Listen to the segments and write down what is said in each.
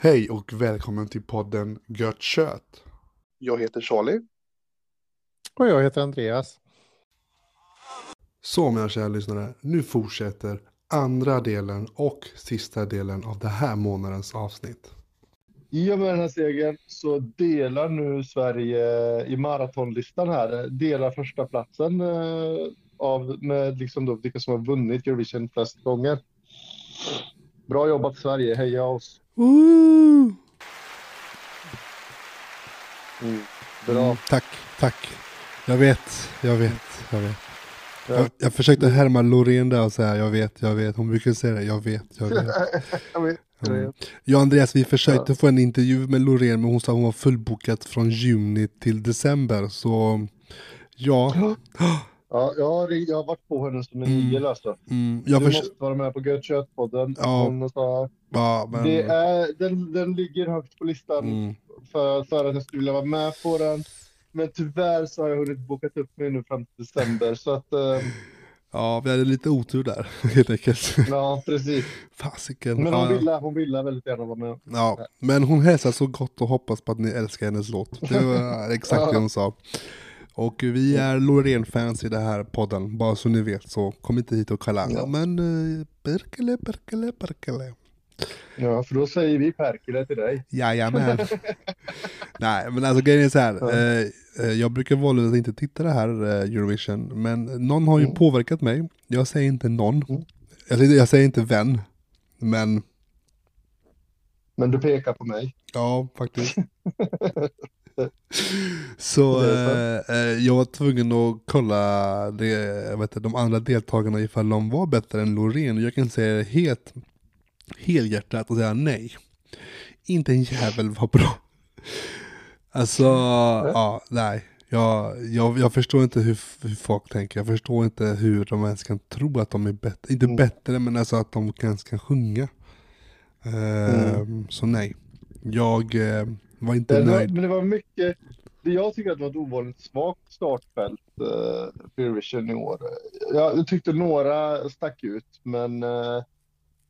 Hej och välkommen till podden Gött Kött. Jag heter Charlie. Och jag heter Andreas. Så mina kära lyssnare, nu fortsätter andra delen och sista delen av det här månadens avsnitt. I och med den här segern så delar nu Sverige i maratonlistan här, delar första platsen eh, av, med liksom då vilka som har vunnit Eurovision flest gånger. Bra jobbat Sverige, heja oss! Mm, bra. Mm, tack, tack. Jag vet, jag vet, jag vet. Ja. Jag, jag försökte härma Loreen där och säga jag vet, jag vet. Hon brukar säga det, jag vet, jag vet. Jag vet, Mm. Jag och Andreas, vi försökte få en intervju med Loreen men hon sa att hon var fullbokat från juni till december. Så ja, Ja, jag, har, jag har varit på henne som en Mm. igel alltså. mm, Du förs- måste vara med på Gött Kött-podden. Ja. Hon sa, ja, men, det är, den, den ligger högt på listan mm, för, för att jag skulle vilja vara med på den. Men tyvärr så har jag hunnit bokat upp mig nu fram till december. Så att, eh, ja, vi hade lite otur där helt enkelt. ja precis. Fasiken. Men ja, hon ja. ville, hon ville väldigt gärna vara med. Ja, men hon hälsar så gott och hoppas på att ni älskar hennes låt. Det var exakt det hon sa. Och vi är Loreen-fans i den här podden, bara så ni vet. Så kom inte hit och kalla. Ja. Men uh, Perkele, Perkele, Perkele. Ja, för då säger vi Perkele till dig. Jajamän. Nej, men alltså grejen är så här. Ja. Eh, eh, jag brukar att inte titta det här eh, Eurovision. Men någon har ju Mm. påverkat mig. Jag säger inte någon. Mm. Jag, säger- jag säger inte vän. Men Men du pekar på mig. Ja, faktiskt. Så Det eh, eh, jag var tvungen att kolla det, jag vet inte, de andra deltagarna ifall de var bättre än Loreen. Jag kan säga helt helhjärtat och säga nej. Inte en jävel var bra. Alltså, ja, nej. Jag, jag, jag förstår inte hur, hur folk tänker. Jag förstår inte hur de ens kan tro att de är bättre. Inte Mm. bättre, men alltså att de ens kan sjunga. Eh, Mm. Så nej. Jag eh, var inte Det nöjd. men det var mycket, det jag tycker att det var ett ovanligt svagt startfält för Eurovision i år. Jag, jag tyckte några stack ut, men eh,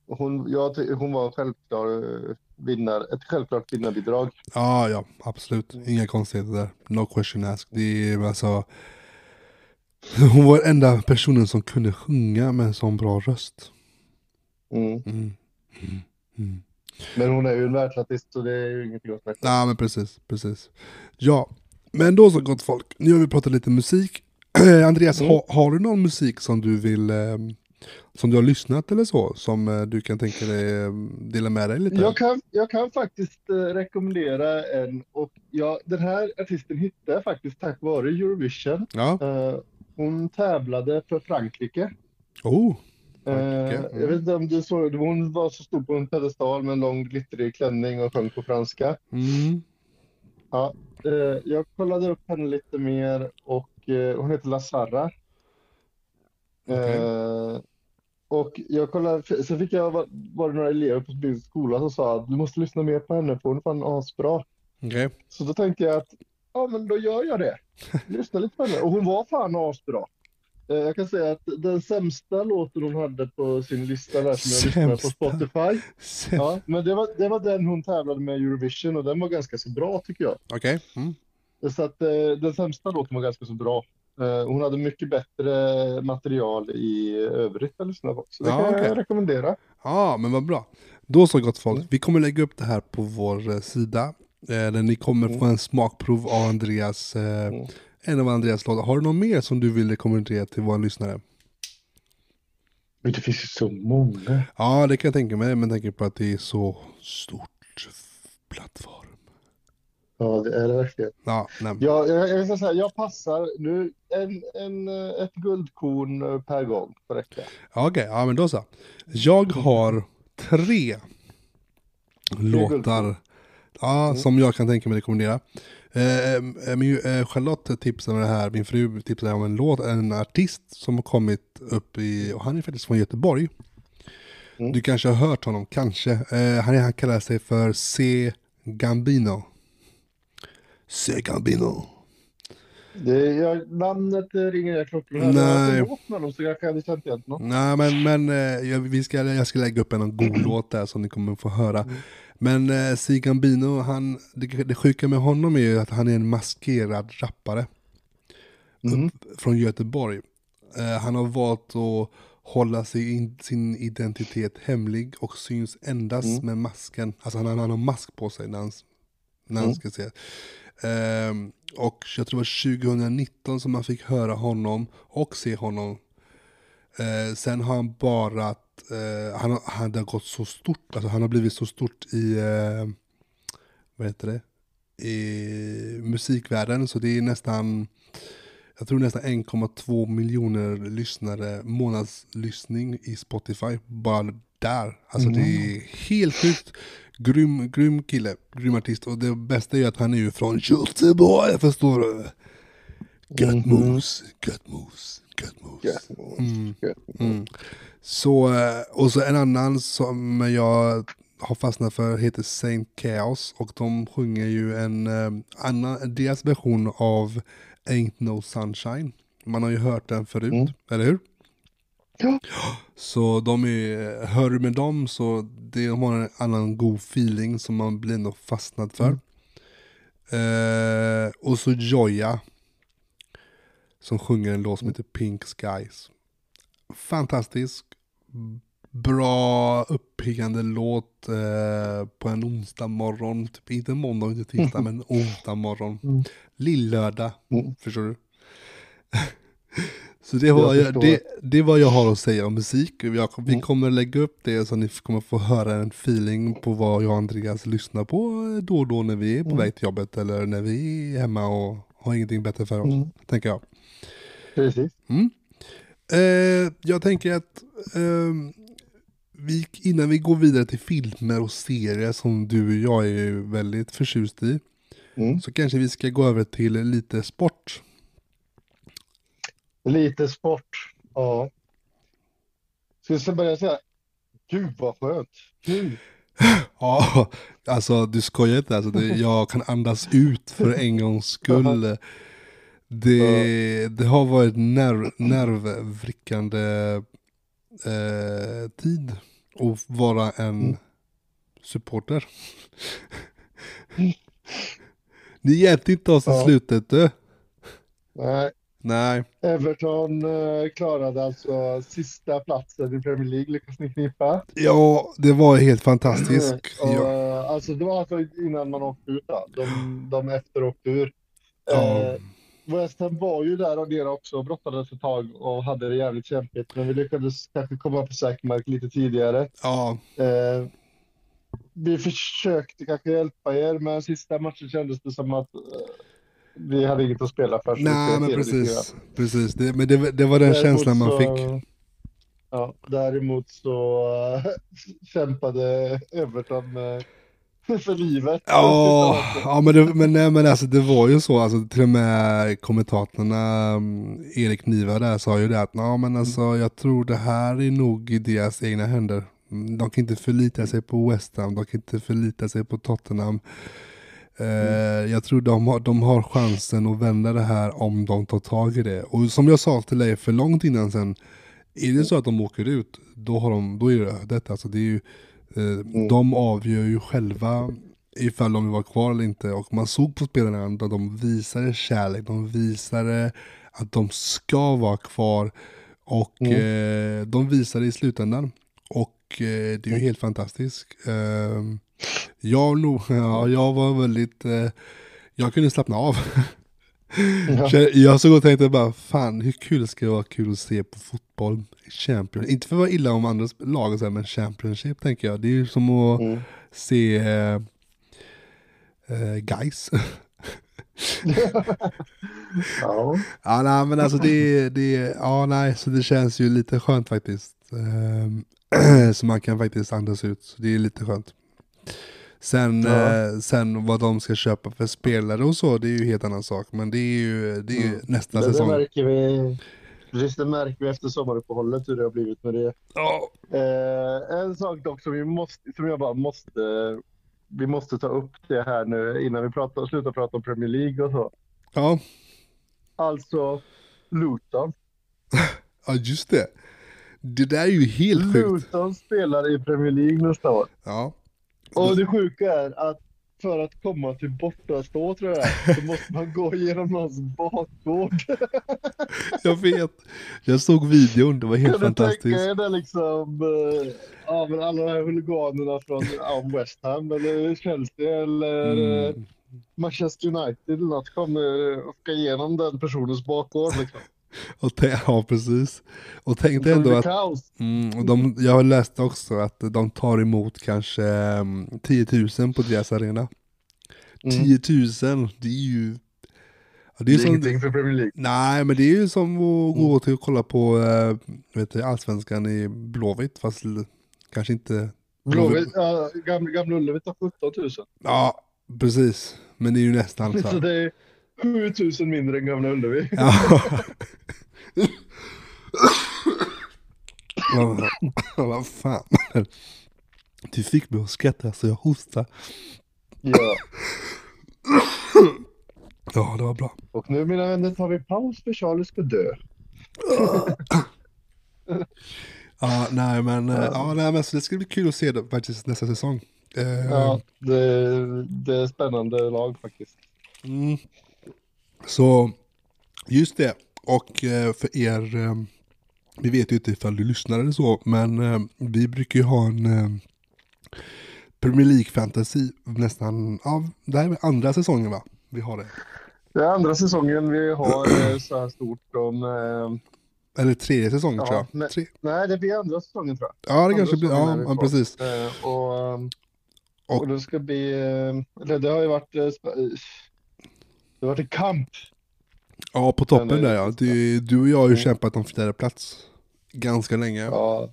hon, ty- hon var självklar vinnare, ett självklart vinnarbidrag. Ja, ja, absolut. Inga konstigheter där. No question asked. Det är alltså... Hon var den enda personen som kunde sjunga med en sån bra röst. Mm. Mm. Mm. Mm. Men hon är ju en världsartist så det är ju ingenting att snacka om. Ja, men precis, precis. Ja, men då så gott folk. Nu har vi pratat lite musik. Andreas, Mm. ha, har du någon musik som du vill... Eh, som du har lyssnat eller så? Som eh, du kan tänka dig eh, dela med dig lite? Jag kan, jag kan faktiskt eh, rekommendera en och ja, den här artisten hittade jag faktiskt tack vare Eurovision. Ja. Hon tävlade för Frankrike. Oh. Frankrike, mm. jag vet inte om du såg hon var så stor på en pedestal med en lång glittrig klänning och sjöng på franska. Mm. Ja, jag kollade upp henne lite mer och hon heter Lazara. Okej. Eh, och jag kollade, så fick jag, var det några elever på min skola som sa att du måste lyssna mer på henne för hon är fan asbra. Okej. Så då tänkte jag att, ja men då gör jag det. Lyssna lite på henne. Och hon var fan asbra. Eh, Jag kan säga att den sämsta låten hon hade på sin lista där som jag lyssnade på? Spotify. Ja, men det var, det var den hon tävlade med Eurovision och den var ganska så bra tycker jag. Okej. Mm. Så att eh, den sämsta låten var ganska så bra. Eh, hon hade mycket bättre material i övrigt att lyssna på. Så det Ja, kan okej. jag rekommendera. Ja, men vad bra. Då så gott folk, vi kommer lägga upp det här på vår eh, sida. Eh, där ni kommer få en smakprov av Andreas, Mm. en av Andreas låtar. Har du något mer som du vill rekommendera till våra lyssnare? Men det finns ju så många. Ja, det kan jag tänka mig, men tänker på att det är så stort plattform. Ja, det är det verkligen. Ja, nej. Ja, jag, jag, ska säga, jag passar nu en, en, eh, ett guldkorn eh, per gång får räcka. Ja, Okej, ja men då så. Jag har tre låtar ja, som jag kan tänka mig rekommendera. Eh, eh, min, eh, Charlotte tipsade om det här, min fru tipsade om en låt, en artist som har kommit upp i, och han är faktiskt från Göteborg. Mm. Du kanske har hört honom, kanske. Eh, han, han kallar sig för C. Gambino. Segambino. Det, jag, namnet ringer jag klockan. Jag Nej. med dem så jag kanske hade känt igen något. Nej men, men eh, jag, vi ska, jag ska lägga upp en god låt där som ni kommer få höra. Mm. Men eh, Sigambino, han, det, det sjuka med honom är ju att han är en maskerad rappare. Mm. från Göteborg. Eh, han har valt att hålla in, sin identitet hemlig och syns endast Mm. med masken. Alltså han, har- han har mask på sig när han, när han Mm. ska se. Ehm, och jag tror det var 2019 som man fick höra honom och se honom. Eh, sen har han bara, eh, han, han har gått så stort, alltså han har blivit så stort i, eh, vad heter det, i musikvärlden så det är nästan jag tror nästan 1,2 miljoner lyssnare, månadslyssning i Spotify. Bara där. Alltså det är helt sjukt. Grym, grym kille, grym artist. Och det bästa är ju att han är ju från Göteborg, förstår du? Gött Mhm. mos, gött mos, gött mos. Gött. Mm. Gött. Mm. Så, eh, och så en annan som jag har fastnat för heter Saint Chaos och de sjunger ju en eh, annan, deras version av Ain't No Sunshine. Man har ju hört den förut, Mm. eller hur? Ja. Så de är, hör du med dem så de har en annan god feeling som man blir nog fastnad för. Eh, och så Joya. Som sjunger en låt som heter Pink Skies. Fantastisk. Bra uppiggande låt eh, på en onsdag morgon. Typ inte måndag, inte tisdag, men onsdag morgon. Mm. Lillördag, Mm. förstår du? Så det var, Jag jag det, det var jag har att säga om musik. Jag, vi Mm. kommer lägga upp det så ni kommer få höra en feeling på vad jag och Andreas lyssnar på då och då när vi är på Mm. väg till jobbet eller när vi är hemma och har ingenting bättre för oss, Mm. tänker jag. Precis. Mm. Eh, jag tänker att ehm, vi, innan vi går vidare till filmer och serier som du och jag är väldigt förtjust i, Mm. så kanske vi ska gå över till lite sport. Lite sport. Ja. Ska jag börja säga, gud vad skönt. Gud. Ja, alltså du skojar inte, alltså, det, jag kan andas ut för en gångs skull. Det, det har varit nerv, nervvrickande eh, tid att vara en Mm. supporter. Ni hjälpte inte oss i Ja. slutet du. Nej. Nej, Everton eh, klarade alltså sista platsen i Premier League, lyckas ni knipa. ja det var helt fantastiskt. Och, Ja, eh, Alltså det var alltså innan man åkte ut då. De, de efter åkte ur. ja, Eh, West Ham var ju där och nere också och brottades ett tag och hade det jävligt kämpigt. Men vi lyckades kanske komma på säker mark lite tidigare. ja, Eh, vi försökte kanske hjälpa er, men sista matchen kändes det som att eh, vi hade inget att spela för. nej men precis. precis. Det, men det, det var den Däremot känslan man så- fick. Ja, däremot så äh, kämpade Everton med, för livet. Ja, ja men, det, men, nej, men alltså, det var ju så, alltså, till och med kommentatorerna, um, Erik Niva där sa ju det att men alltså, jag tror det här är nog i deras egna händer. Mm, De kan inte förlita sig på West Ham, de kan inte förlita sig på Tottenham. Eh, jag tror de har, de har chansen att vända det här om de tar tag i det. Och som jag sa till dig för långt innan sen, är det så att de åker ut, då, har de, då är det detta. Alltså det är ju, eh, De avgör ju själva ifall de vill vara kvar eller inte. Och man såg på spelarna att de visade kärlek, de visade att de ska vara kvar. Och eh, de visade i slutändan. Och eh, det är ju helt fantastiskt. Eh, jag, ja, jag var väldigt, eh, jag kunde slappna av. Ja. Jag såg och tänkte bara, fan hur kul ska det vara kul att se på fotboll i Champions Inte för att vara illa om andra lag, men Championship tänker jag. Det är ju som att Mm. se eh, eh, guys. Ja. ja, nej, men alltså det, det, ja, nej, så det känns ju lite skönt faktiskt. Ehm, så man kan faktiskt andas ut, så det är lite skönt. Sen, Ja. eh, sen vad de ska köpa för spelare och så, det är ju en helt annan sak. Men det är ju, det är ju Mm. nästa det säsong. märker vi. Precis, det märker vi efter sommaruppehållet hur det har blivit med det. Ja, Eh, en sak dock som, vi måste, som jag bara måste vi måste ta upp det här nu innan vi pratar, slutar prata om Premier League och så. Ja, Alltså, Luton. ja just det. Det där är ju helt sjukt. Luton spelar i Premier League nästa år. Ja, Och det sjuka är att för att komma till bortastå tror jag så måste man gå genom någons bakgård. jag vet. Jag såg videon, det var helt Kan du tänka fantastiskt. er det liksom, eh, ja men alla de här huliganerna från ja, West Ham eller Chelsea eller eh, Mm. Manchester United eller något kommer och ska igenom den personens bakgård liksom. Och ja, precis. Och tänk dig Det ändå att. Mm, och de, jag läste också att de tar emot kanske um, 10 000 på deras arena. Mm. 10 000, det är ju... Ja, det Det är är som, ingenting för Premier League. nej, men det är ju som att gå Mm. till och kolla på uh, vet du, allsvenskan i Blåvitt, fast kanske inte... Blåvitt, ja, gamla, gamla Ullevi tar 17 000. Ja, precis. Men det är ju nästan. Så här. Det är 7 000 mindre än Gamla Ullevi. Ja. Vad- fan. Du fick mig att skratta så jag hostar. Ja. Ja, det var bra. Och nu mina vänner tar vi paus för Charlie ska dö. Ja, nej men, eh, ja, nej, men så det ska bli kul att se det faktiskt nästa säsong. Eh, Ja, det, det är spännande lag faktiskt. mm. Så, just det. Och eh, för er, eh, vi vet ju inte ifall du lyssnar eller så, men eh, vi brukar ju ha en Premier League fantasy nästan, ja, det här är andra säsongen va? Vi har det. Det är andra säsongen vi har så här stort om... Eller tredje säsongen Ja, tror jag. men- Tre. nej, det blir andra säsongen tror jag. Ja, det andra kanske blir, ja, ja precis. Och, Och- och det ska bli... Eller det har ju varit... Det har varit en kamp. Ja, på toppen är där ja. Du, du och jag har ju Mm. kämpat om fjärde plats ganska länge. Ja.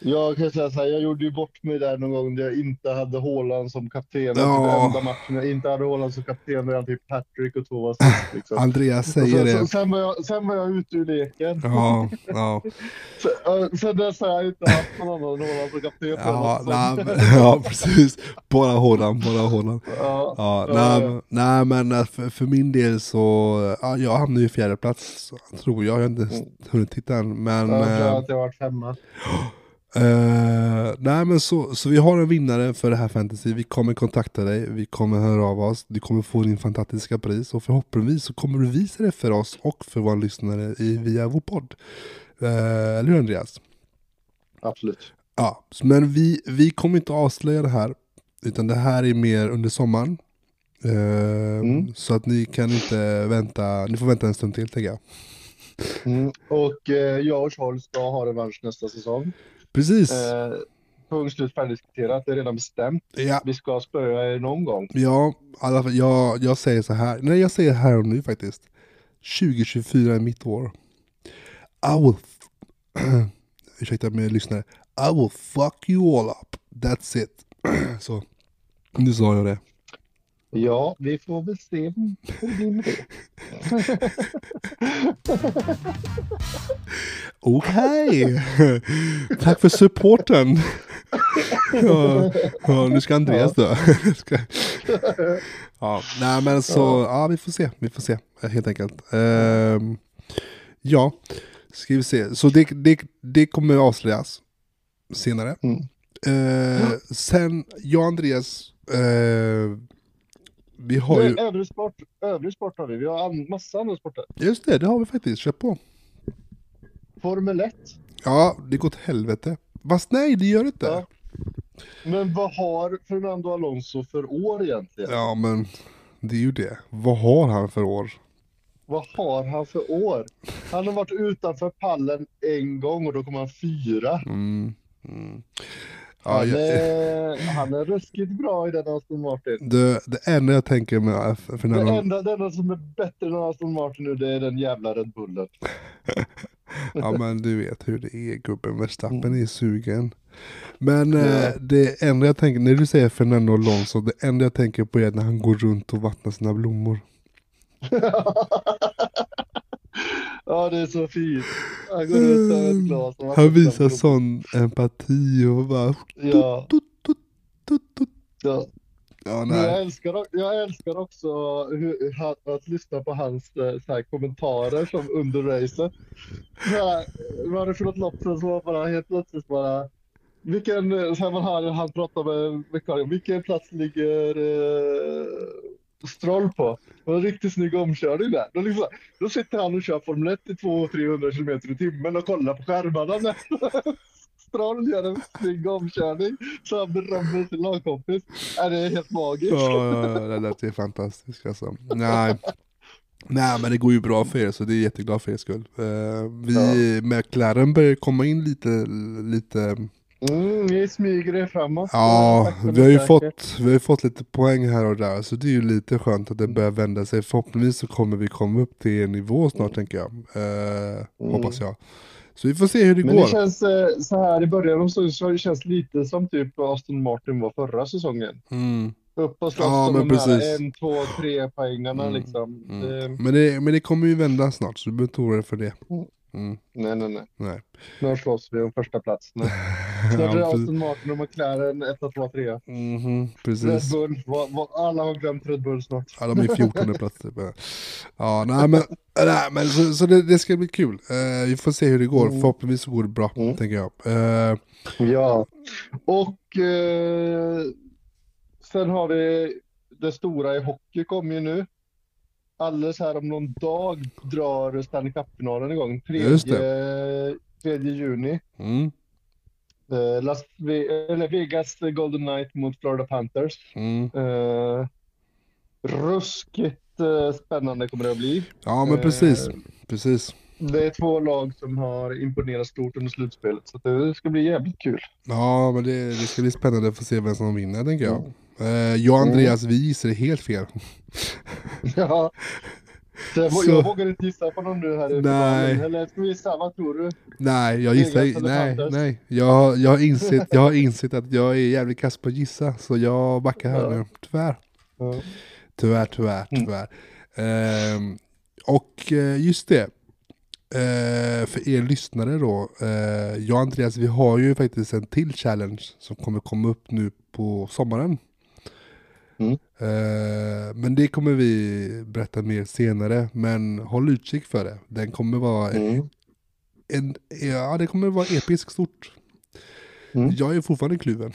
Jag kan säga så här, jag gjorde ju bort mig där någon gång där jag inte hade Haaland som kapten. Ja. Enda matchen jag inte hade Haaland som kapten jag typ Patrick och två var sist. Liksom. Andreas Och säger sen, så, det. sen, var jag, sen var jag ute ur leken. Ja, ja. Så, sen dess har jag inte haft någon annan än Haaland som kapten. Ja, den nej, men, ja, precis. Bara Håland, bara Håland. Ja. Ja, nej, ja. men- nej, men äh, för, för min del så, ja, jag hamnade ju fjärde plats så tror jag. Jag har inte Mm. hunnit titta än. Men, Jag tror eh, att jag har varit femma. eh, nej men så, så vi har en vinnare för det här fantasy. Vi kommer kontakta dig, vi kommer höra av oss. Du kommer få din fantastiska pris och förhoppningsvis så kommer du visa det för oss och för våra lyssnare i, via vår podd. Eh, eller hur Andreas? Absolut. Ja, men vi, vi kommer inte avslöja det här. Utan det här är mer under sommaren. Eh, Mm. Så att ni kan inte vänta, ni får vänta en stund till tänker jag. Mm. Och jag och Charles ska ha revansch nästa säsong. Precis. Eh, punkt slut färdigdiskuterat. Det är redan bestämt. Ja, Vi ska spöa er någon gång. ja alla, fall- jag, jag säger så här. Nej, jag säger här och nu faktiskt. 2024 är mitt år. I will... Ursäkta mig lyssnare. I will fuck you all up. That's it. så, nu sa jag det. Ja, vi får väl se hur det blir med det. Okej! Tack för supporten! ja, ja, nu ska Andreas dö. Ja, nej men så, ja vi får se, vi får se helt enkelt. Ehm, ja, ska vi se. Så det, det, det kommer avslöjas senare. Mm. Eh, sen, jag och Andreas, eh, vi har ju, Övrig sport, övrig sport har vi. Vi har an, massa andra sporter. just det, det har vi faktiskt, kör på. Formel 1. Ja, det går åt helvete. Fast nej, det gör det inte. Ja. Men vad har Fernando Alonso för år egentligen? Ja, men det är ju det. Vad har han för år? Vad har han för år? Han har varit utanför pallen en gång och då kom han fyra. Mm. Mm. Ja, Han jag, är, han är ruskigt bra i den Aston Martin. det, det enda jag tänker med Det Fernando, enda, det enda som är bättre än Aston Martin nu det är den jävla Red Bullen. ja men du vet hur det är gubben, Verstappen Mm. är sugen. Men Ja. det enda jag tänker, när du säger Fernando Alonso, det enda jag tänker på är när han går runt och vattnar sina blommor. ja, det är så fint. Han går ut med ett glas. och Han visar sån empati och bara Ja, tut, tut, tut, tut. Så, Ja, men jag, nej. älskar, jag älskar också hur, att, att lyssna på hans eh, här, kommentarer som under racet. Här, Var det för något lopp så var bara helt plötsligt bara vilken, så här man hör han pratar med vikarien, vilken plats ligger eh, Stroll på? Och en riktigt snygg omkörning där. Då, liksom, då sitter han och kör Formel 1 i 200-300 km i timmen och kollar på skärmarna. När Stroll gör en snygg omkörning så han berömmer sin lagkompis. Ja, det är helt magiskt. Ja, ja, det lät ju fantastiskt alltså. Nej. Nej men det går ju bra för er så det är jätteglad för er skull. Eh, vi, McLaren börjar komma in lite, lite Mm, ni smyger er framåt. Ja, men vi har ju säkert. fått, vi har fått lite poäng här och där, så det är ju lite skönt att det börjar vända sig. Förhoppningsvis så kommer vi komma upp till en nivå snart tänker jag. Eh, Hoppas jag. Så vi får se hur det Men går. det känns eh, så här i början av säsongen så det känns lite som typ Aston Martin var förra säsongen. Mm. Upp och slåss Ja, men de här en, två, tre poängarna Mm, liksom. Mm. Det, Men, det, men det kommer ju vända snart, så du behöver inte oroa dig för det. Mm. nej, nej, nej. Nej. Snart slåss vi om första plats. Är det ja. Aston Martin och McLaren 1, 2, 3. Mhm, Red precis. Bull, vad- vad- alla har glömt Red Bull snart. Ja, de är 14 plats typ. Ja, nej men, nej, men så, så det, det ska bli kul. Eh, vi får se hur det går. Mm. Förhoppningsvis så går det bra, Mm. tänker jag. Eh, Ja, och eh, sen har vi det stora i hockey kommer ju nu. Alldeles här om någon dag drar Stanley Cup-finalen igång. Just 3, 3 juni. mm, Eh, Las eller Vegas Golden Knight mot Florida Panthers. mm. Eh, ruskigt eh, spännande kommer det att bli. Ja men precis, precis. Det är två lag som har imponerat stort under slutspelet, så det ska bli jävligt kul. Ja men det, det ska bli spännande att få se vem som vinner tänker jag. Mm. Jag och Andreas vi gissade helt fel. Ja. Jag, Så- jag vågar inte gissa på någon nu här i Nej. Eller ska vi gissa, vad tror du? Nej, jag gissar, nej, nej. Jag, jag, har insett, jag har insett att jag är jävligt kass på att gissa, så jag backar här Ja. nu. Tyvärr. Ja. Tyvärr, tyvärr, Mm. tyvärr. Ehm, och eh, just det, eh, för er lyssnare då, eh, jag och Andreas vi har ju faktiskt en till challenge som kommer komma upp nu på sommaren. Mm. Eh, men det kommer vi berätta mer senare, men håll utkik för det. Den kommer vara Mm. en, ja det kommer vara episkt stort. Mm. Jag är fortfarande kluven.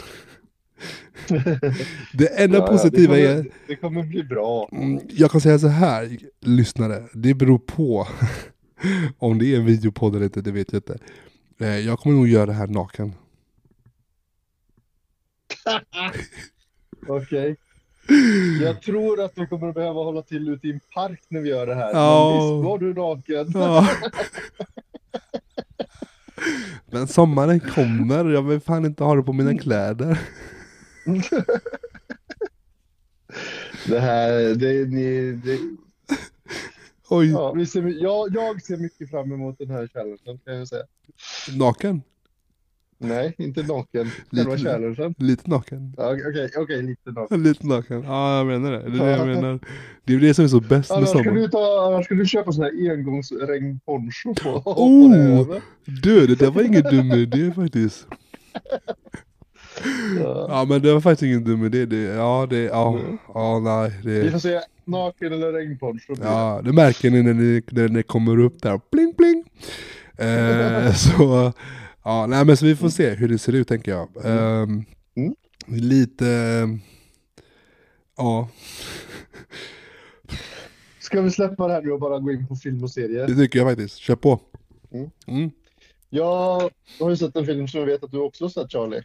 det enda Ja, ja, positiva det är kommer, det kommer bli bra. Mm, Jag kan säga så här, lyssnare, det beror på om det är en videopodd eller inte, det vet jag inte. Eh, Jag kommer nog göra det här naken. Okej. Jag tror att vi kommer att behöva hålla till ute i en park när vi gör det här. Ja. Men visst var du naken? Ja. Men sommaren kommer, jag vill fan inte ha det på mina kläder. Det här, det, ni, det, Oj, ja, vi ser, jag, jag ser mycket fram emot den här challengen kan jag säga. naken? Nej, inte naken. Själva Lite- challengen. Lite naken. Ja, Okej, okej, lite naken. Lite naken, ja jag menar det. Det är det jag menar. Det är det som är så bäst med Annars ska, sommaren. du ta, annars ska du köpa sån här engångsregnponcho på. Oh! Du, det där var ingen dum idé faktiskt. Ja. Ja men det var faktiskt ingen dum idé. Det, ja, det, ja, Mm. ja nej. Vi Det, får se, naken eller regnponcho. ja, det märker ni när det, när det kommer upp där. Pling pling. Eh, så, ja, nej men så vi får se hur det ser ut tänker jag. Ehm, Mm. Lite, ja, Ska vi släppa det här nu och bara gå in på film och serier? det tycker jag faktiskt. Kör på. Mm. Mm. Jag har ju sett en film som jag vet att du också har sett Charlie.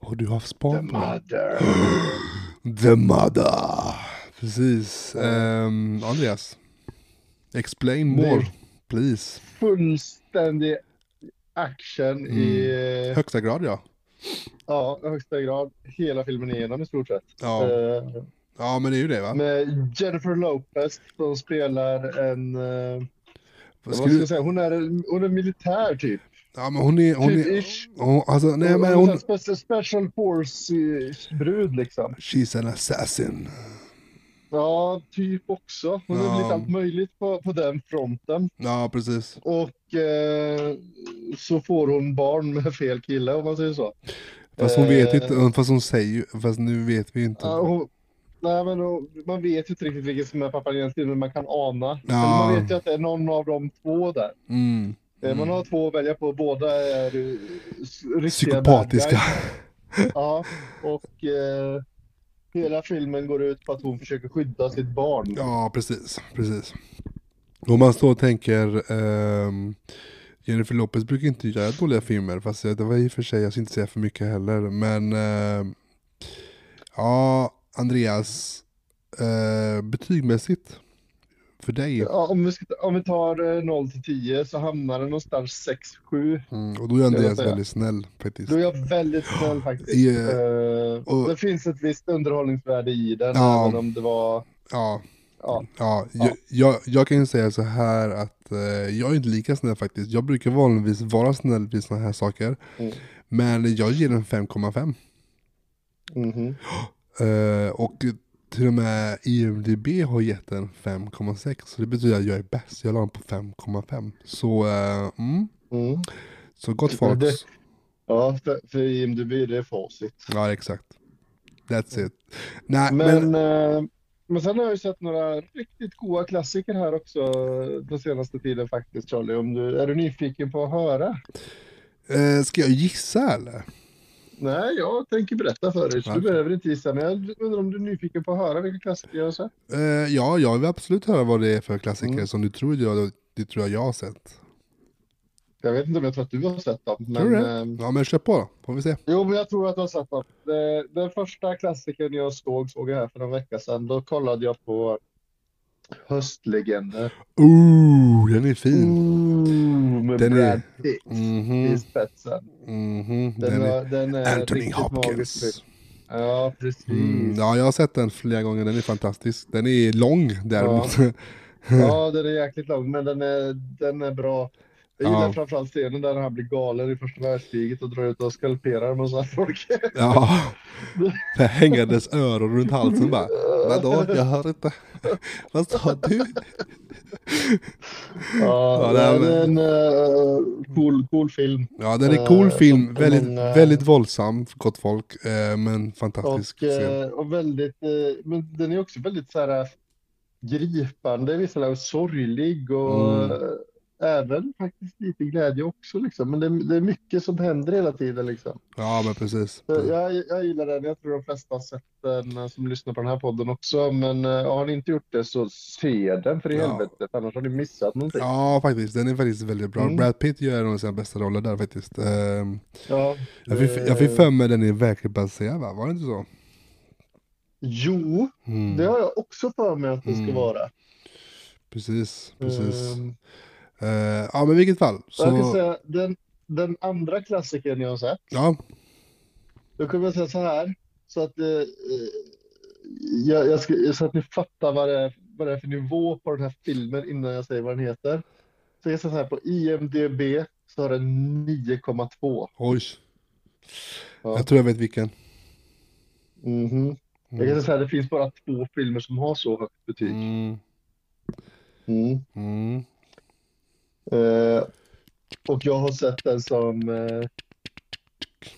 Och du har span på. Mother. The Mother. Precis. Ehm, Andreas. Explain more, please. Fullständig action i Högsta grad ja. ja, högsta grad hela filmen igenom i stort sett. Ja, Eh, ja men det är ju det va? med Jennifer Lopez som spelar en, eh, Vad ska jag säga, hon är, en- hon är militär typ. Ja men hon är, hon Typ är, ish. hon, alltså nej men hon är hon, en special, special force-brud liksom. she's an assassin. Ja, typ också. Hon har Ja. blivit allt möjligt på, på den fronten. Ja precis. Och eh, så får hon barn med fel kille om man säger så. Fast hon vet Eh, inte, fast hon säger fast nu vet vi inte. Ja, hon, nej, men hon, man vet ju inte riktigt vilken som är pappan egentligen, men man kan ana. Ja. Man vet ju att det är någon av de två där. Mm. Eh, Man har två att välja på, båda är eh, riktiga bad Psykopatiska. guys. Ja, och eh, hela filmen går ut på att hon försöker skydda sitt barn. Ja, precis. precis. Om man står och tänker, ehm, Jennifer Lopez brukar inte göra dåliga filmer, fast det var i och för sig, jag ska inte säga för mycket heller, men ehm, ja, Andreas, eh, betygmässigt, för dig, Ja, om, vi ska, om vi tar eh, 0 till 10 så hamnar den någonstans 6-7. mm, och då är Andreas väldigt snäll faktiskt. Då är jag väldigt snäll faktiskt. Ja, Eh, och- det finns ett visst underhållningsvärde i den, Ja. även om det var... Ja, Ja, ja, Ja. Jag, jag, jag kan ju säga så här att eh, jag är inte lika snäll faktiskt. Jag brukar vanligtvis vara snäll vid sådana här saker. Mm. Men jag ger den 5,5. mhm. Eh, och till och med IMDB har gett den 5,6. Så det betyder att jag är bäst. Jag la den på 5,5. Så, eh, mm, Mm. så gott folk. Ja, för, för IMDB det är facit. Ja, exakt. That's it. Nej, men, Men, eh, men sen har jag ju sett några riktigt goda klassiker här också den senaste tiden faktiskt Charlie. Om du, är du nyfiken på att höra? eh, ska jag gissa eller? Nej, jag tänker berätta för dig så du behöver inte gissa. Men jag undrar om du är nyfiken på att höra vilka klassiker jag har sett? Eh, ja, jag vill absolut höra vad det är för klassiker Mm. som du tror jag, det tror jag jag har sett. Jag vet inte om jag tror att du har sett dem. Tror Men, du det? eh, Ja men kör på då, får vi se. Jo, men jag tror att du har sett dem. Den första klassikern jag såg, såg jag här för en vecka sedan. Då kollade jag på Höstlegender. Ooh, den är fin. Ooh, med Den är- Brad Pitt Mhm, i spetsen. mhm. Den, Den är den är Anthony. Hopkins. Ja, precis. Mm, ja, jag har sett den flera gånger, den är fantastisk. Den är lång däremot. Ja, den är jäkligt lång, men den är, den är bra. Jag gillar Ja. framförallt scenen där han blir galen i första världskriget och drar ut och skalperar en massa folk. Ja, här hängandes öron runt halsen bara. Vadå, jag hör inte. Vad sa du? Ja, Ja, det är- det en eh, cool, cool film. Ja, den är cool Eh, film, som väldigt, många- väldigt våldsam, gott folk, eh, men fantastisk Och, scen. och väldigt, men den är också väldigt så här gripande, vissa lag sorglig och Mm. Även faktiskt lite glädje också liksom. Men det, det är mycket som händer hela tiden liksom. Ja, men precis. Jag, jag gillar den, jag tror de flesta har sett den eh, som lyssnar på den här podden också. Men eh, har ni inte gjort det så se den för i Ja. helvete, annars har ni missat någonting. Ja, faktiskt. Den är faktiskt väldigt bra. Mm. Brad Pitt gör en av sina bästa roller där faktiskt. Ehm, Ja, jag, fick, jag fick för mig den är verkligen baserad va? Var det inte så? Jo, Mm. det har jag också för mig att det ska Mm. vara. Precis, precis. Ehm, Eh, ja, men i vilket fall. Jag kan Så, säga, den, den andra klassikern jag har sett, ja. då kommer jag säga så här, så att, eh, eh, jag, jag ska, så att ni fattar vad det, är, vad det är för nivå på den här filmen innan jag säger vad den heter. Så jag säga så här, på IMDB så har den 9,2. Oj. Ja. Jag tror jag vet vilken. Mhm. Jag Mm. kan säga så här, det finns bara två filmer som har så högt betyg. Mm. Mm. Eh, och jag har sett den som eh,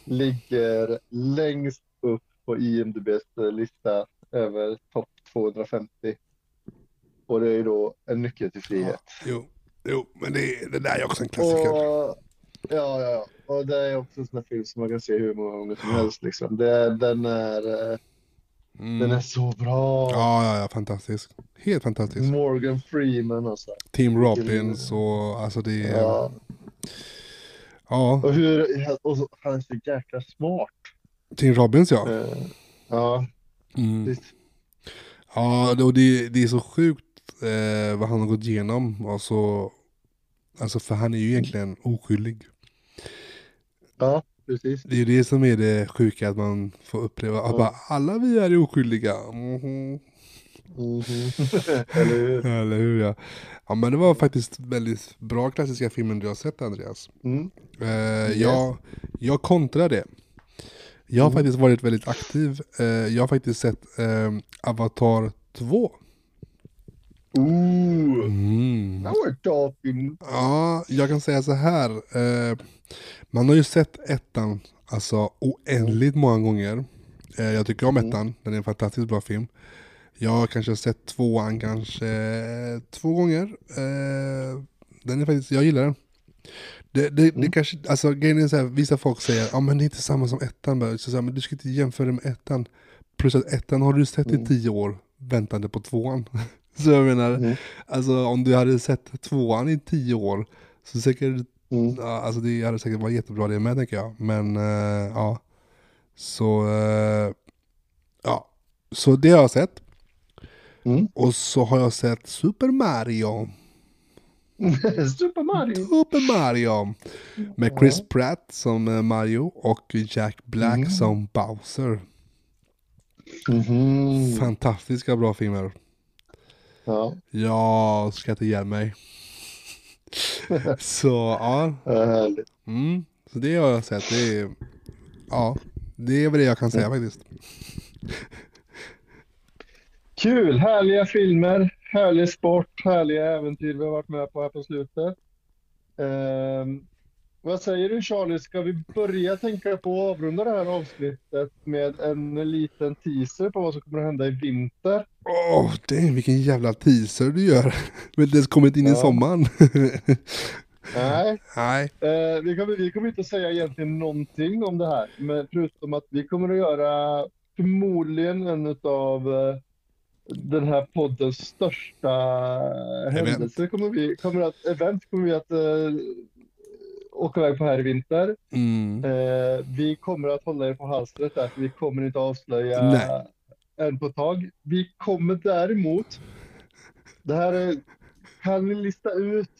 ligger längst upp på IMDBs lista över topp 250. Och det är då En nyckel till frihet. Jo, jo, men det, det där är också en klassiker. Och, ja, ja, ja. Och det är också en sån här film som man kan se hur många gånger som helst. Liksom. Det, den, är, eh, Mm. den är så bra. Ja, ja, ja, fantastisk. Helt fantastisk. Morgan Freeman och så. Tim Robbins och alltså det är... Ja. Ja, Och, hur, och så, han är så jäkla smart. Tim Robbins ja. Eh, ja, Mm. Ja, och det, det är så sjukt eh, vad han har gått igenom. Alltså, alltså, för han är ju egentligen oskyldig. Ja, precis. Det är det som är det sjuka, att man får uppleva att bara, alla vi är oskyldiga. Mhm. Mhm. Eller hur? Eller hur ja. Ja men det var faktiskt väldigt bra klassiska filmer du har sett Andreas. Mm. Eh, jag, jag kontrar det. Jag har Mm. faktiskt varit väldigt aktiv. Eh, jag har faktiskt sett eh, Avatar 2. Ooh, Mm. now we're talking. Ja, jag kan säga så här. Eh, man har ju sett ettan, Alltså oändligt många gånger. Eh, jag tycker om Mm. ettan, den är en fantastiskt bra film. Jag har kanske sett tvåan kanske eh, två gånger. Eh, den är faktiskt, jag gillar den. Det, det, det Mm. kanske, alltså grejen är så här, vissa folk säger ja men det är inte samma som ettan. bara." Så så här, men du ska inte jämföra det med ettan. Plus att ettan har du sett i Mm. tio år, väntande på tvåan. så jag menar, Mm. alltså om du hade sett tvåan i tio år, så säkert Mm. Ja, alltså det hade säkert varit jättebra det med tänker jag. Men eh, ja. Så, eh, ja. Så det har jag sett. Mm. Och så har jag sett Super Mario. Super Mario. Super Mario. Med Chris Pratt som eh, Mario och Jack Black Mm. som Bowser. Mhm. Fantastiska bra filmer. Ja, Jag skrattar ihjäl mig. så ja, mm, så det har jag sett. Det är, ja, det är väl det jag kan säga faktiskt. Kul, härliga filmer, härlig sport, härliga äventyr vi har varit med på här på slutet. Ehm, vad säger du Charlie, ska vi börja tänka på att avrunda det här avsnittet med en liten teaser på vad som kommer att hända i vinter? Åh, det vilken jävla teaser du gör. Men det har kommit in i Ja. sommaren. Nej, Nej. eh, vi, kommer, vi kommer inte säga egentligen någonting om det här, men förutom att vi kommer att göra förmodligen en av eh, den här poddens största händelser kommer vi, kommer att, event kommer vi att eh, åka iväg på här i vinter. Mm. Eh, vi kommer att hålla er på halstret där, för vi kommer inte avslöja Nej. än på ett tag. Vi kommer däremot, det här är, kan ni lista ut,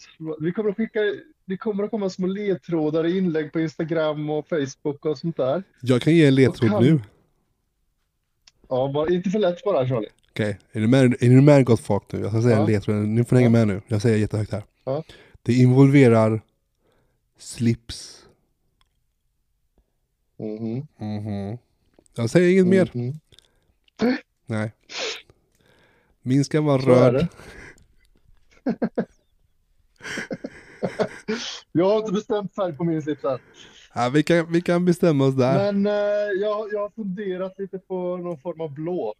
vi kommer att skicka, det kommer att komma små ledtrådar i inlägg på Instagram och Facebook och sånt där. Jag kan ge en ledtråd kan- nu. Ja, bara, inte för lätt bara Charlie. Okej, är du med, är du med gott folk nu? Jag ska säga en Ja. ledtråd, ni får hänga Ja. med nu. Jag säger jättehögt här. Ja. Det involverar slips. Mhm, Mhm. Jag säger inget mer. mhm. Nej. Min ska vara Så röd. Jag har inte bestämt färg på min slips än. Ja, vi, kan, vi kan bestämma oss där. Men eh, jag, jag har funderat lite på någon form av blå.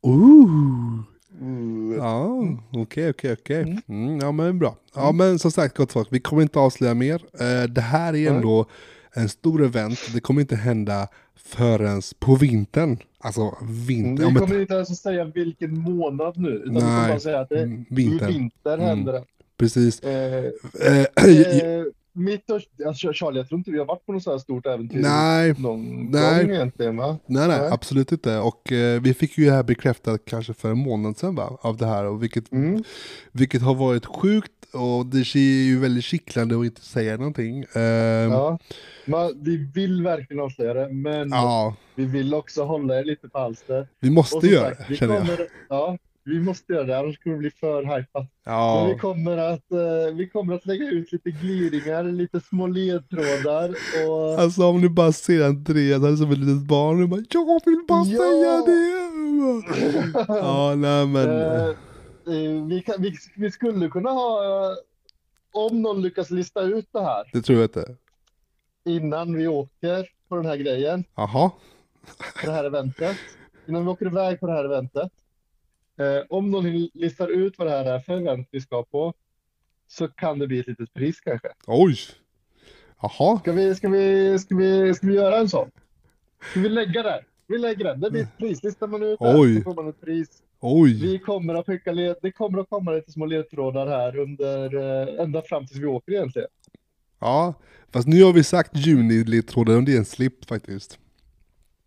Ooh. Mm. Ja, okej, okej, okej. Mm. Mm, Ja, men bra. Ja, men som sagt, gott folk, vi kommer inte avslöja mer. Eh, Det här är ändå en stor event. Det kommer inte hända förrän på vintern. Alltså vinter. Vi kommer inte ens att säga vilken månad nu, utan vi kommer Nej. bara säga att det i vinter. vinter Mm. händer det. Precis. Eh, Eh, eh, mitt och, alltså, Charlie, jag tror inte vi har varit på något så här stort äventyr nej, någon Nej. gång egentligen va? nej, nej, Nej. absolut inte. Och eh, vi fick ju det här bekräftat kanske för en månad sedan va? Av det här. Och vilket, Mm. vilket har varit sjukt. Och det ser ju väldigt kittlande att inte säga någonting. Eh, ja. Ja. Man, vi vill verkligen avslöja det, men vi vill också hålla er lite på halster. vi måste göra det, känner jag. kommer, ja, vi måste göra det, annars kommer det bli för hypat. Men Ja. vi kommer, att, eh, vi kommer att lägga ut lite gliringar, lite små ledtrådar och Alltså om ni bara ser Andreas han är som ett litet barn och bara Jag vill bara Ja. säga det! Ja nej men eh, vi, kan, vi, vi skulle kunna ha, eh, om någon lyckas lista ut det här det tror jag inte. innan vi åker på den här grejen, Jaha. det här eventet, innan vi åker iväg på det här eventet. Eh, om någon listar ut vad det här är för event vi ska på, så kan det bli ett litet pris kanske. Oj. Jaha. Ska vi, ska vi, ska vi, ska vi göra en sån? Ska vi lägga det? Vi lägger den. Det blir ett pris. Listar man ut Oj. så får man ett pris. Oj. Vi kommer att skicka led, det kommer att komma lite små ledtrådar här under, eh, ända fram tills vi åker egentligen. Ja. Fast nu har vi sagt juni-ledtråden och det är en slip faktiskt.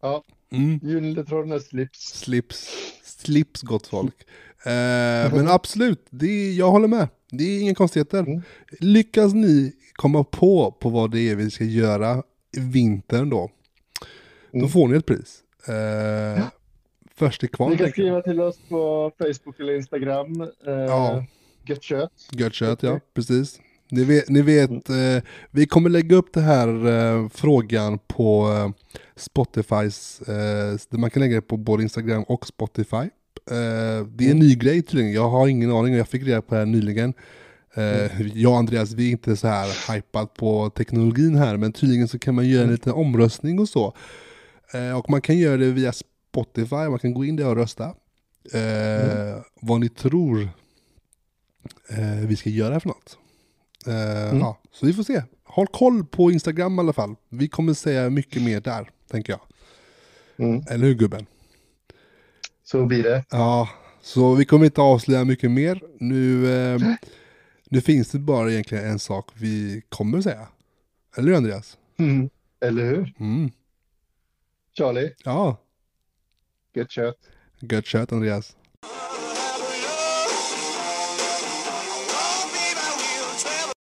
Ja. Mm. Är slips. Slips. Slips gott folk. Eh, men absolut, det är, jag håller med. Det är inga konstigheter. Mm. Lyckas ni komma på på vad det är vi ska göra i vintern då, då Mm. får ni ett pris. Eh, Först till kvarn. Ni kan skriva till oss på Facebook eller Instagram. Eh, Ja. Gött kött. Gött kött, ja. Precis. Ni vet, ni vet eh, vi kommer lägga upp den här eh, frågan på eh, Spotifys, eh, man kan lägga det på både Instagram och Spotify. Eh, det är en Mm. ny grej tydligen, jag har ingen aning, jag fick reda på det här nyligen. Eh, jag och Andreas, vi är inte så här hypat på teknologin här, men tydligen så kan man göra en liten omröstning och så. Och man kan göra det via Spotify, man kan gå in där och rösta. Eh, Vad ni tror vi ska göra för något. Eh, ja, så vi får se. Håll koll på Instagram i alla fall. Vi kommer säga mycket mer där, tänker jag. Mm. Eller hur gubben? Så blir det. Ja, så vi kommer inte avslöja mycket mer. Nu, eh, nu finns det bara egentligen en sak vi kommer säga. Eller hur Andreas? Mm. Eller hur? Mm. Charlie, Ja, gött kött. gött kött Andreas.